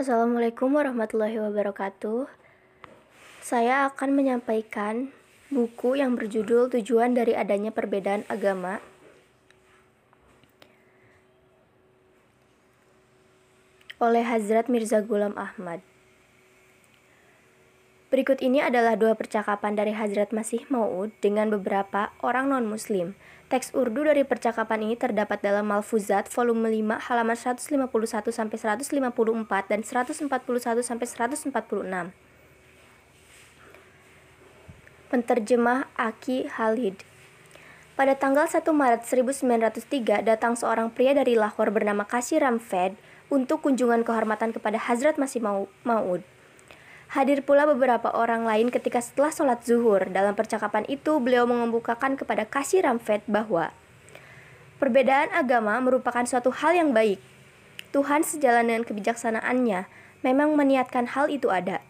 Assalamualaikum warahmatullahi wabarakatuh. Saya akan menyampaikan buku yang berjudul Tujuan dari Adanya Perbedaan Agama oleh Hazrat Mirza Ghulam Ahmad. Berikut ini adalah dua percakapan dari Hazrat Masih Maud dengan beberapa orang non-muslim. Teks Urdu dari percakapan ini terdapat dalam Malfuzat volume 5 halaman 151 sampai 154 dan 141 sampai 146. Penterjemah Aki Halid pada tanggal 1 Maret 1903 datang seorang pria dari Lahore bernama Kasih Ramfed untuk kunjungan kehormatan kepada Hazrat Masih Maud. Hadir pula beberapa orang lain ketika setelah sholat zuhur. Dalam percakapan itu, beliau mengemukakan kepada Kasih Ramfet bahwa perbedaan agama merupakan suatu hal yang baik. Tuhan sejalan dengan kebijaksanaannya memang meniatkan hal itu ada.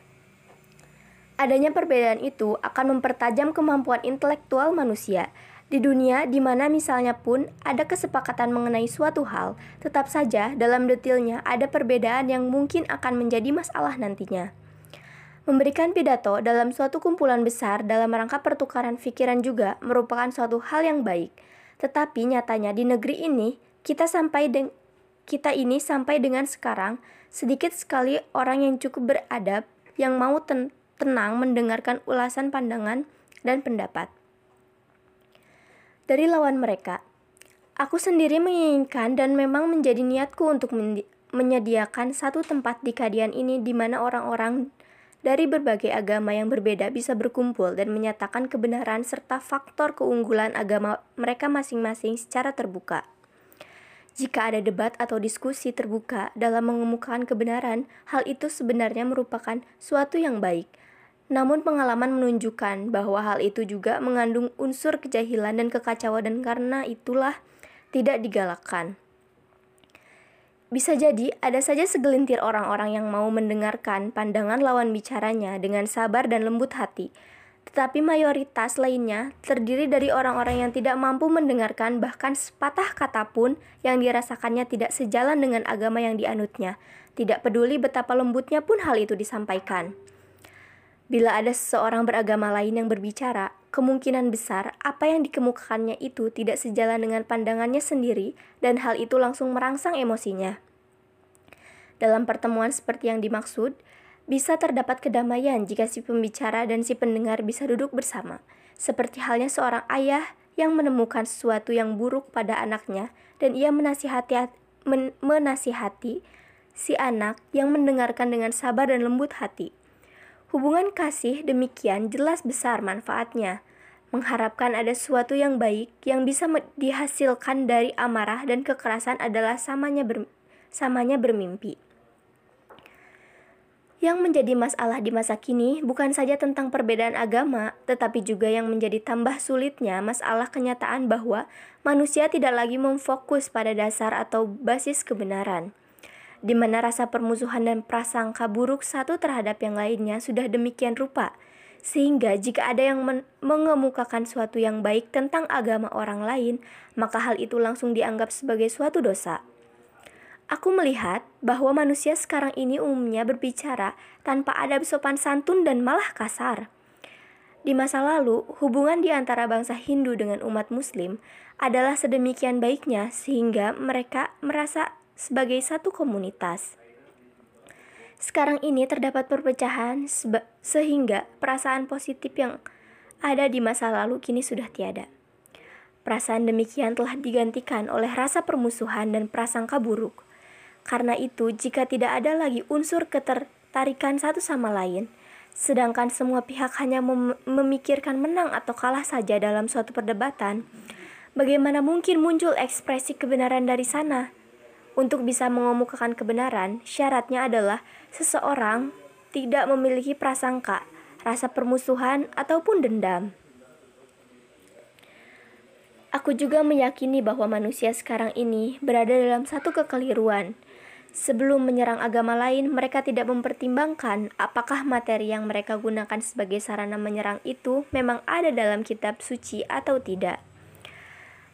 Adanya perbedaan itu akan mempertajam kemampuan intelektual manusia. Di dunia di mana misalnya pun ada kesepakatan mengenai suatu hal, tetap saja dalam detailnya ada perbedaan yang mungkin akan menjadi masalah nantinya. Memberikan pidato dalam suatu kumpulan besar dalam rangka pertukaran pikiran juga merupakan suatu hal yang baik. Tetapi nyatanya di negeri ini kita sampai kita ini sampai dengan sekarang sedikit sekali orang yang cukup beradab yang mau ten tenang mendengarkan ulasan pandangan dan pendapat. Dari lawan mereka, aku sendiri menginginkan dan memang menjadi niatku untuk menyediakan satu tempat di kadian ini di mana orang-orang dari berbagai agama yang berbeda bisa berkumpul dan menyatakan kebenaran serta faktor keunggulan agama mereka masing-masing secara terbuka. Jika ada debat atau diskusi terbuka dalam mengemukakan kebenaran, hal itu sebenarnya merupakan suatu yang baik. Namun pengalaman menunjukkan bahwa hal itu juga mengandung unsur kejahilan dan kekacauan dan karena itulah tidak digalakkan. Bisa jadi ada saja segelintir orang-orang yang mau mendengarkan pandangan lawan bicaranya dengan sabar dan lembut hati. Tetapi mayoritas lainnya terdiri dari orang-orang yang tidak mampu mendengarkan bahkan sepatah kata pun yang dirasakannya tidak sejalan dengan agama yang dianutnya. Tidak peduli betapa lembutnya pun hal itu disampaikan. Bila ada seseorang beragama lain yang berbicara, kemungkinan besar apa yang dikemukakannya itu tidak sejalan dengan pandangannya sendiri dan hal itu langsung merangsang emosinya. Dalam pertemuan seperti yang dimaksud, bisa terdapat kedamaian jika si pembicara dan si pendengar bisa duduk bersama, seperti halnya seorang ayah yang menemukan sesuatu yang buruk pada anaknya dan ia menasihati men, menasihati si anak yang mendengarkan dengan sabar dan lembut hati. Hubungan kasih demikian jelas besar manfaatnya. Mengharapkan ada sesuatu yang baik yang bisa dihasilkan dari amarah dan kekerasan adalah samanya ber, samanya bermimpi. Yang menjadi masalah di masa kini bukan saja tentang perbedaan agama, tetapi juga yang menjadi tambah sulitnya masalah kenyataan bahwa manusia tidak lagi memfokus pada dasar atau basis kebenaran di mana rasa permusuhan dan prasangka buruk satu terhadap yang lainnya sudah demikian rupa, sehingga jika ada yang mengemukakan suatu yang baik tentang agama orang lain, maka hal itu langsung dianggap sebagai suatu dosa. Aku melihat bahwa manusia sekarang ini umumnya berbicara tanpa ada sopan santun dan malah kasar. Di masa lalu, hubungan di antara bangsa Hindu dengan umat Muslim adalah sedemikian baiknya sehingga mereka merasa sebagai satu komunitas. Sekarang ini terdapat perpecahan sehingga perasaan positif yang ada di masa lalu kini sudah tiada. Perasaan demikian telah digantikan oleh rasa permusuhan dan prasangka buruk. Karena itu, jika tidak ada lagi unsur ketertarikan satu sama lain, sedangkan semua pihak hanya mem memikirkan menang atau kalah saja dalam suatu perdebatan, bagaimana mungkin muncul ekspresi kebenaran dari sana? Untuk bisa mengemukakan kebenaran, syaratnya adalah seseorang tidak memiliki prasangka, rasa permusuhan, ataupun dendam. Aku juga meyakini bahwa manusia sekarang ini berada dalam satu kekeliruan. Sebelum menyerang agama lain, mereka tidak mempertimbangkan apakah materi yang mereka gunakan sebagai sarana menyerang itu memang ada dalam kitab suci atau tidak.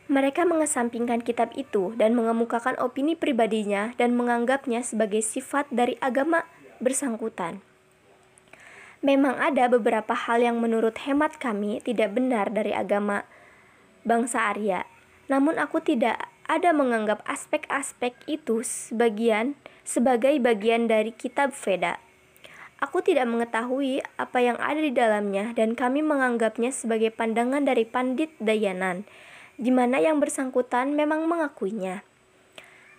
Mereka mengesampingkan kitab itu dan mengemukakan opini pribadinya dan menganggapnya sebagai sifat dari agama bersangkutan. Memang ada beberapa hal yang menurut hemat kami tidak benar dari agama bangsa Arya. Namun aku tidak ada menganggap aspek-aspek itu sebagian sebagai bagian dari kitab Veda. Aku tidak mengetahui apa yang ada di dalamnya dan kami menganggapnya sebagai pandangan dari Pandit Dayanan di mana yang bersangkutan memang mengakuinya.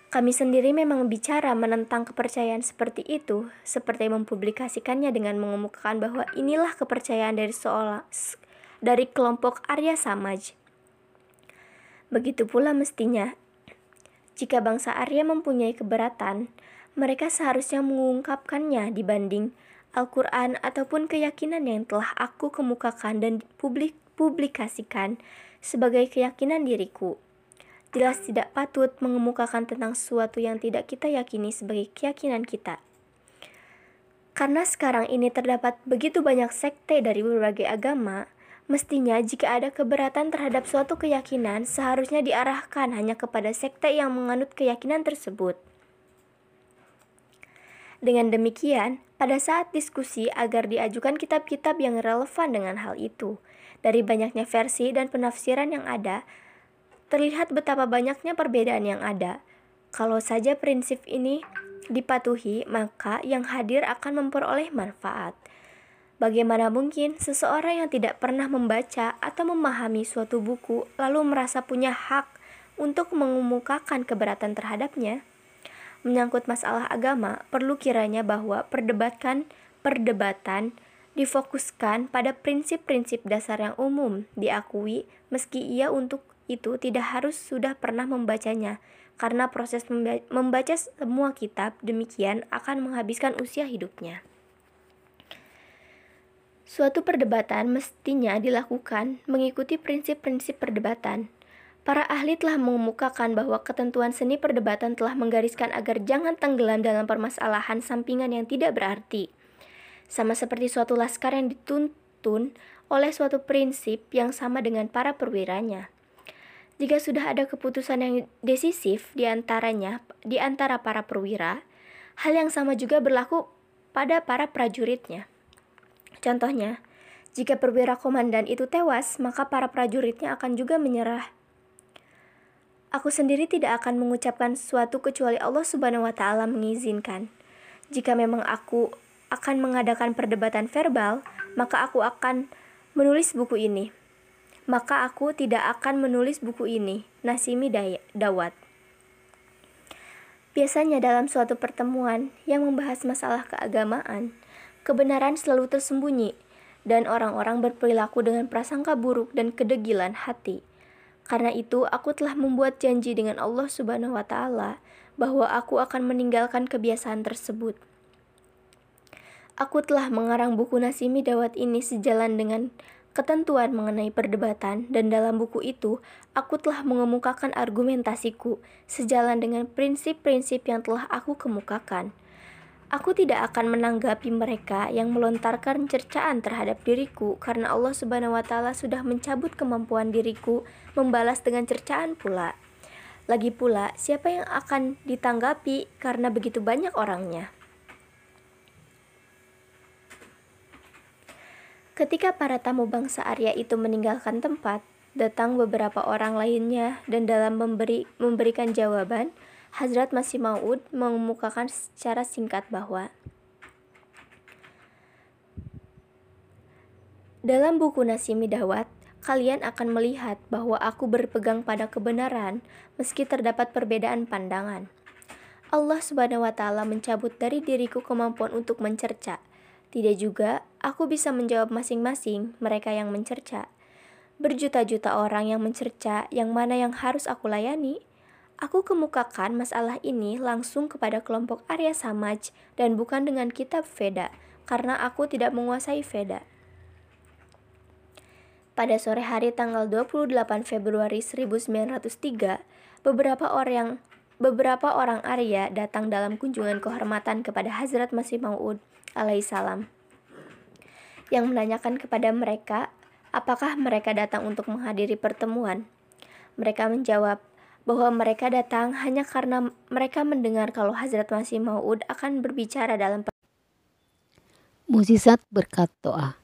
Kami sendiri memang bicara menentang kepercayaan seperti itu, seperti mempublikasikannya dengan mengemukakan bahwa inilah kepercayaan dari seolah dari kelompok Arya Samaj. Begitu pula mestinya, jika bangsa Arya mempunyai keberatan, mereka seharusnya mengungkapkannya dibanding Al-Quran ataupun keyakinan yang telah aku kemukakan dan publik publikasikan sebagai keyakinan diriku. Jelas tidak patut mengemukakan tentang sesuatu yang tidak kita yakini sebagai keyakinan kita. Karena sekarang ini terdapat begitu banyak sekte dari berbagai agama, mestinya jika ada keberatan terhadap suatu keyakinan, seharusnya diarahkan hanya kepada sekte yang menganut keyakinan tersebut. Dengan demikian, pada saat diskusi agar diajukan kitab-kitab yang relevan dengan hal itu, dari banyaknya versi dan penafsiran yang ada, terlihat betapa banyaknya perbedaan yang ada. Kalau saja prinsip ini dipatuhi, maka yang hadir akan memperoleh manfaat. Bagaimana mungkin seseorang yang tidak pernah membaca atau memahami suatu buku lalu merasa punya hak untuk mengemukakan keberatan terhadapnya? Menyangkut masalah agama, perlu kiranya bahwa perdebatkan perdebatan difokuskan pada prinsip-prinsip dasar yang umum diakui meski ia untuk itu tidak harus sudah pernah membacanya karena proses membaca semua kitab demikian akan menghabiskan usia hidupnya. Suatu perdebatan mestinya dilakukan mengikuti prinsip-prinsip perdebatan. Para ahli telah mengemukakan bahwa ketentuan seni perdebatan telah menggariskan agar jangan tenggelam dalam permasalahan sampingan yang tidak berarti sama seperti suatu laskar yang dituntun oleh suatu prinsip yang sama dengan para perwiranya. Jika sudah ada keputusan yang decisif di antaranya di antara para perwira, hal yang sama juga berlaku pada para prajuritnya. Contohnya, jika perwira komandan itu tewas, maka para prajuritnya akan juga menyerah. Aku sendiri tidak akan mengucapkan sesuatu kecuali Allah Subhanahu wa taala mengizinkan. Jika memang aku akan mengadakan perdebatan verbal, maka aku akan menulis buku ini. Maka aku tidak akan menulis buku ini, Nasimi Dawat. Biasanya dalam suatu pertemuan yang membahas masalah keagamaan, kebenaran selalu tersembunyi dan orang-orang berperilaku dengan prasangka buruk dan kedegilan hati. Karena itu, aku telah membuat janji dengan Allah Subhanahu wa Ta'ala bahwa aku akan meninggalkan kebiasaan tersebut. Aku telah mengarang buku Nasimi Dawat ini sejalan dengan ketentuan mengenai perdebatan dan dalam buku itu aku telah mengemukakan argumentasiku sejalan dengan prinsip-prinsip yang telah aku kemukakan. Aku tidak akan menanggapi mereka yang melontarkan cercaan terhadap diriku karena Allah Subhanahu wa taala sudah mencabut kemampuan diriku membalas dengan cercaan pula. Lagi pula, siapa yang akan ditanggapi karena begitu banyak orangnya? Ketika para tamu bangsa Arya itu meninggalkan tempat, datang beberapa orang lainnya dan dalam memberi memberikan jawaban, Hazrat Masih Maud mengemukakan secara singkat bahwa Dalam buku Nasimi Dawat, kalian akan melihat bahwa aku berpegang pada kebenaran meski terdapat perbedaan pandangan. Allah Subhanahu wa taala mencabut dari diriku kemampuan untuk mencerca tidak juga aku bisa menjawab masing-masing mereka yang mencerca. Berjuta-juta orang yang mencerca yang mana yang harus aku layani. Aku kemukakan masalah ini langsung kepada kelompok Arya Samaj dan bukan dengan kitab Veda, karena aku tidak menguasai Veda. Pada sore hari tanggal 28 Februari 1903, beberapa orang beberapa orang Arya datang dalam kunjungan kehormatan kepada Hazrat Masih Maud alaihissalam yang menanyakan kepada mereka apakah mereka datang untuk menghadiri pertemuan. Mereka menjawab bahwa mereka datang hanya karena mereka mendengar kalau Hazrat Masih Maud akan berbicara dalam Muzizat berkat doa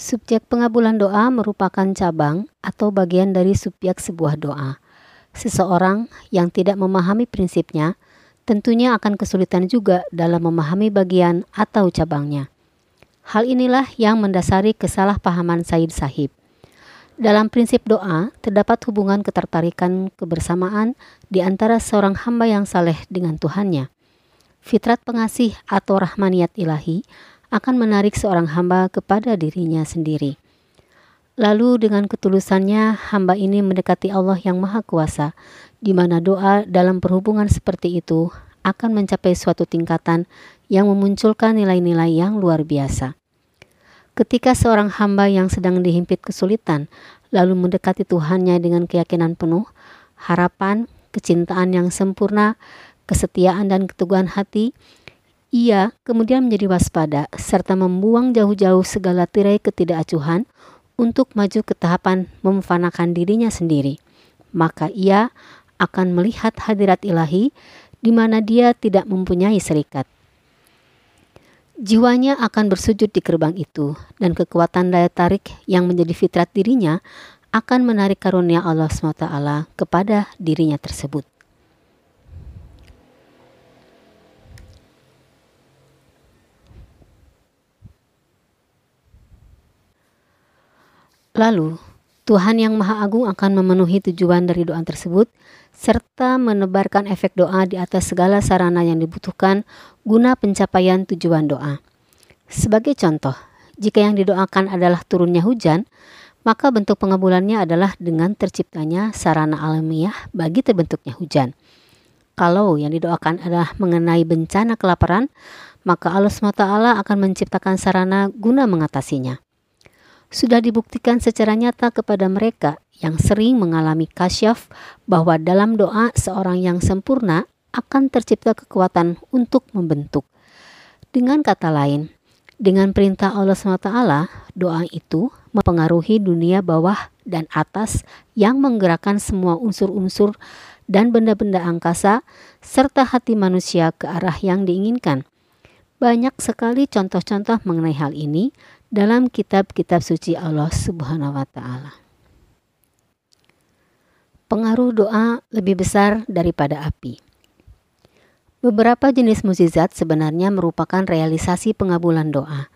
Subjek pengabulan doa merupakan cabang atau bagian dari subjek sebuah doa. Seseorang yang tidak memahami prinsipnya tentunya akan kesulitan juga dalam memahami bagian atau cabangnya. Hal inilah yang mendasari kesalahpahaman Said Sahib. Dalam prinsip doa, terdapat hubungan ketertarikan kebersamaan di antara seorang hamba yang saleh dengan Tuhannya. Fitrat pengasih atau rahmaniyat ilahi akan menarik seorang hamba kepada dirinya sendiri. Lalu dengan ketulusannya, hamba ini mendekati Allah yang Maha Kuasa, di mana doa dalam perhubungan seperti itu akan mencapai suatu tingkatan yang memunculkan nilai-nilai yang luar biasa. Ketika seorang hamba yang sedang dihimpit kesulitan lalu mendekati Tuhannya dengan keyakinan penuh, harapan, kecintaan yang sempurna, kesetiaan dan keteguhan hati, ia kemudian menjadi waspada serta membuang jauh-jauh segala tirai ketidakacuhan untuk maju ke tahapan memfanakan dirinya sendiri. Maka ia akan melihat hadirat ilahi di mana dia tidak mempunyai serikat. Jiwanya akan bersujud di gerbang itu, dan kekuatan daya tarik yang menjadi fitrat dirinya akan menarik karunia Allah SWT kepada dirinya tersebut. Lalu, Tuhan yang Maha Agung akan memenuhi tujuan dari doa tersebut serta menebarkan efek doa di atas segala sarana yang dibutuhkan guna pencapaian tujuan doa. Sebagai contoh, jika yang didoakan adalah turunnya hujan, maka bentuk pengabulannya adalah dengan terciptanya sarana alamiah bagi terbentuknya hujan. Kalau yang didoakan adalah mengenai bencana kelaparan, maka Allah SWT akan menciptakan sarana guna mengatasinya. Sudah dibuktikan secara nyata kepada mereka yang sering mengalami kasyaf bahwa dalam doa seorang yang sempurna akan tercipta kekuatan untuk membentuk. Dengan kata lain, dengan perintah Allah SWT, doa itu mempengaruhi dunia bawah dan atas yang menggerakkan semua unsur-unsur dan benda-benda angkasa serta hati manusia ke arah yang diinginkan. Banyak sekali contoh-contoh mengenai hal ini dalam kitab-kitab suci Allah Subhanahu wa taala. Pengaruh doa lebih besar daripada api. Beberapa jenis mukjizat sebenarnya merupakan realisasi pengabulan doa.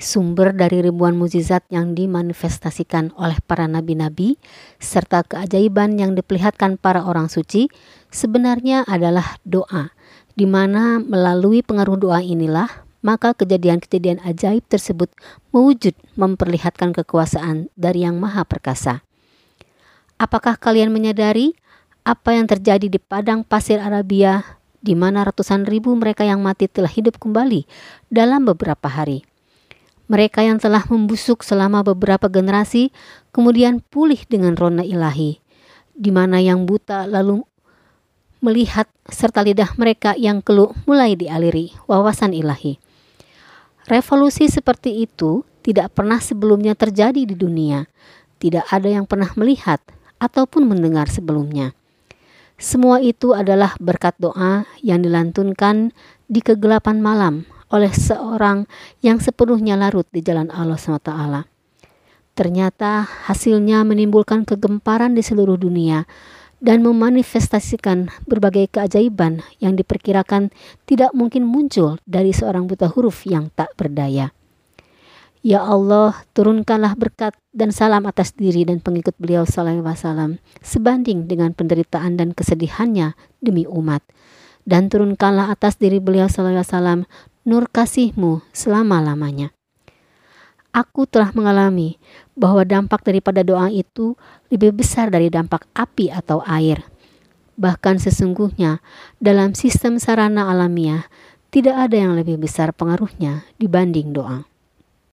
Sumber dari ribuan mukjizat yang dimanifestasikan oleh para nabi-nabi serta keajaiban yang diperlihatkan para orang suci sebenarnya adalah doa, di mana melalui pengaruh doa inilah maka kejadian-kejadian ajaib tersebut mewujud memperlihatkan kekuasaan dari Yang Maha Perkasa. Apakah kalian menyadari apa yang terjadi di padang pasir Arabia di mana ratusan ribu mereka yang mati telah hidup kembali dalam beberapa hari? Mereka yang telah membusuk selama beberapa generasi kemudian pulih dengan rona ilahi, di mana yang buta lalu melihat serta lidah mereka yang keluh mulai dialiri wawasan ilahi. Revolusi seperti itu tidak pernah sebelumnya terjadi di dunia. Tidak ada yang pernah melihat ataupun mendengar sebelumnya. Semua itu adalah berkat doa yang dilantunkan di kegelapan malam oleh seorang yang sepenuhnya larut di jalan Allah SWT. Ternyata hasilnya menimbulkan kegemparan di seluruh dunia dan memanifestasikan berbagai keajaiban yang diperkirakan tidak mungkin muncul dari seorang buta huruf yang tak berdaya. Ya Allah, turunkanlah berkat dan salam atas diri dan pengikut beliau sallallahu wasallam sebanding dengan penderitaan dan kesedihannya demi umat. Dan turunkanlah atas diri beliau sallallahu wasallam nur kasihmu selama-lamanya. Aku telah mengalami bahwa dampak daripada doa itu lebih besar dari dampak api atau air. Bahkan sesungguhnya dalam sistem sarana alamiah tidak ada yang lebih besar pengaruhnya dibanding doa.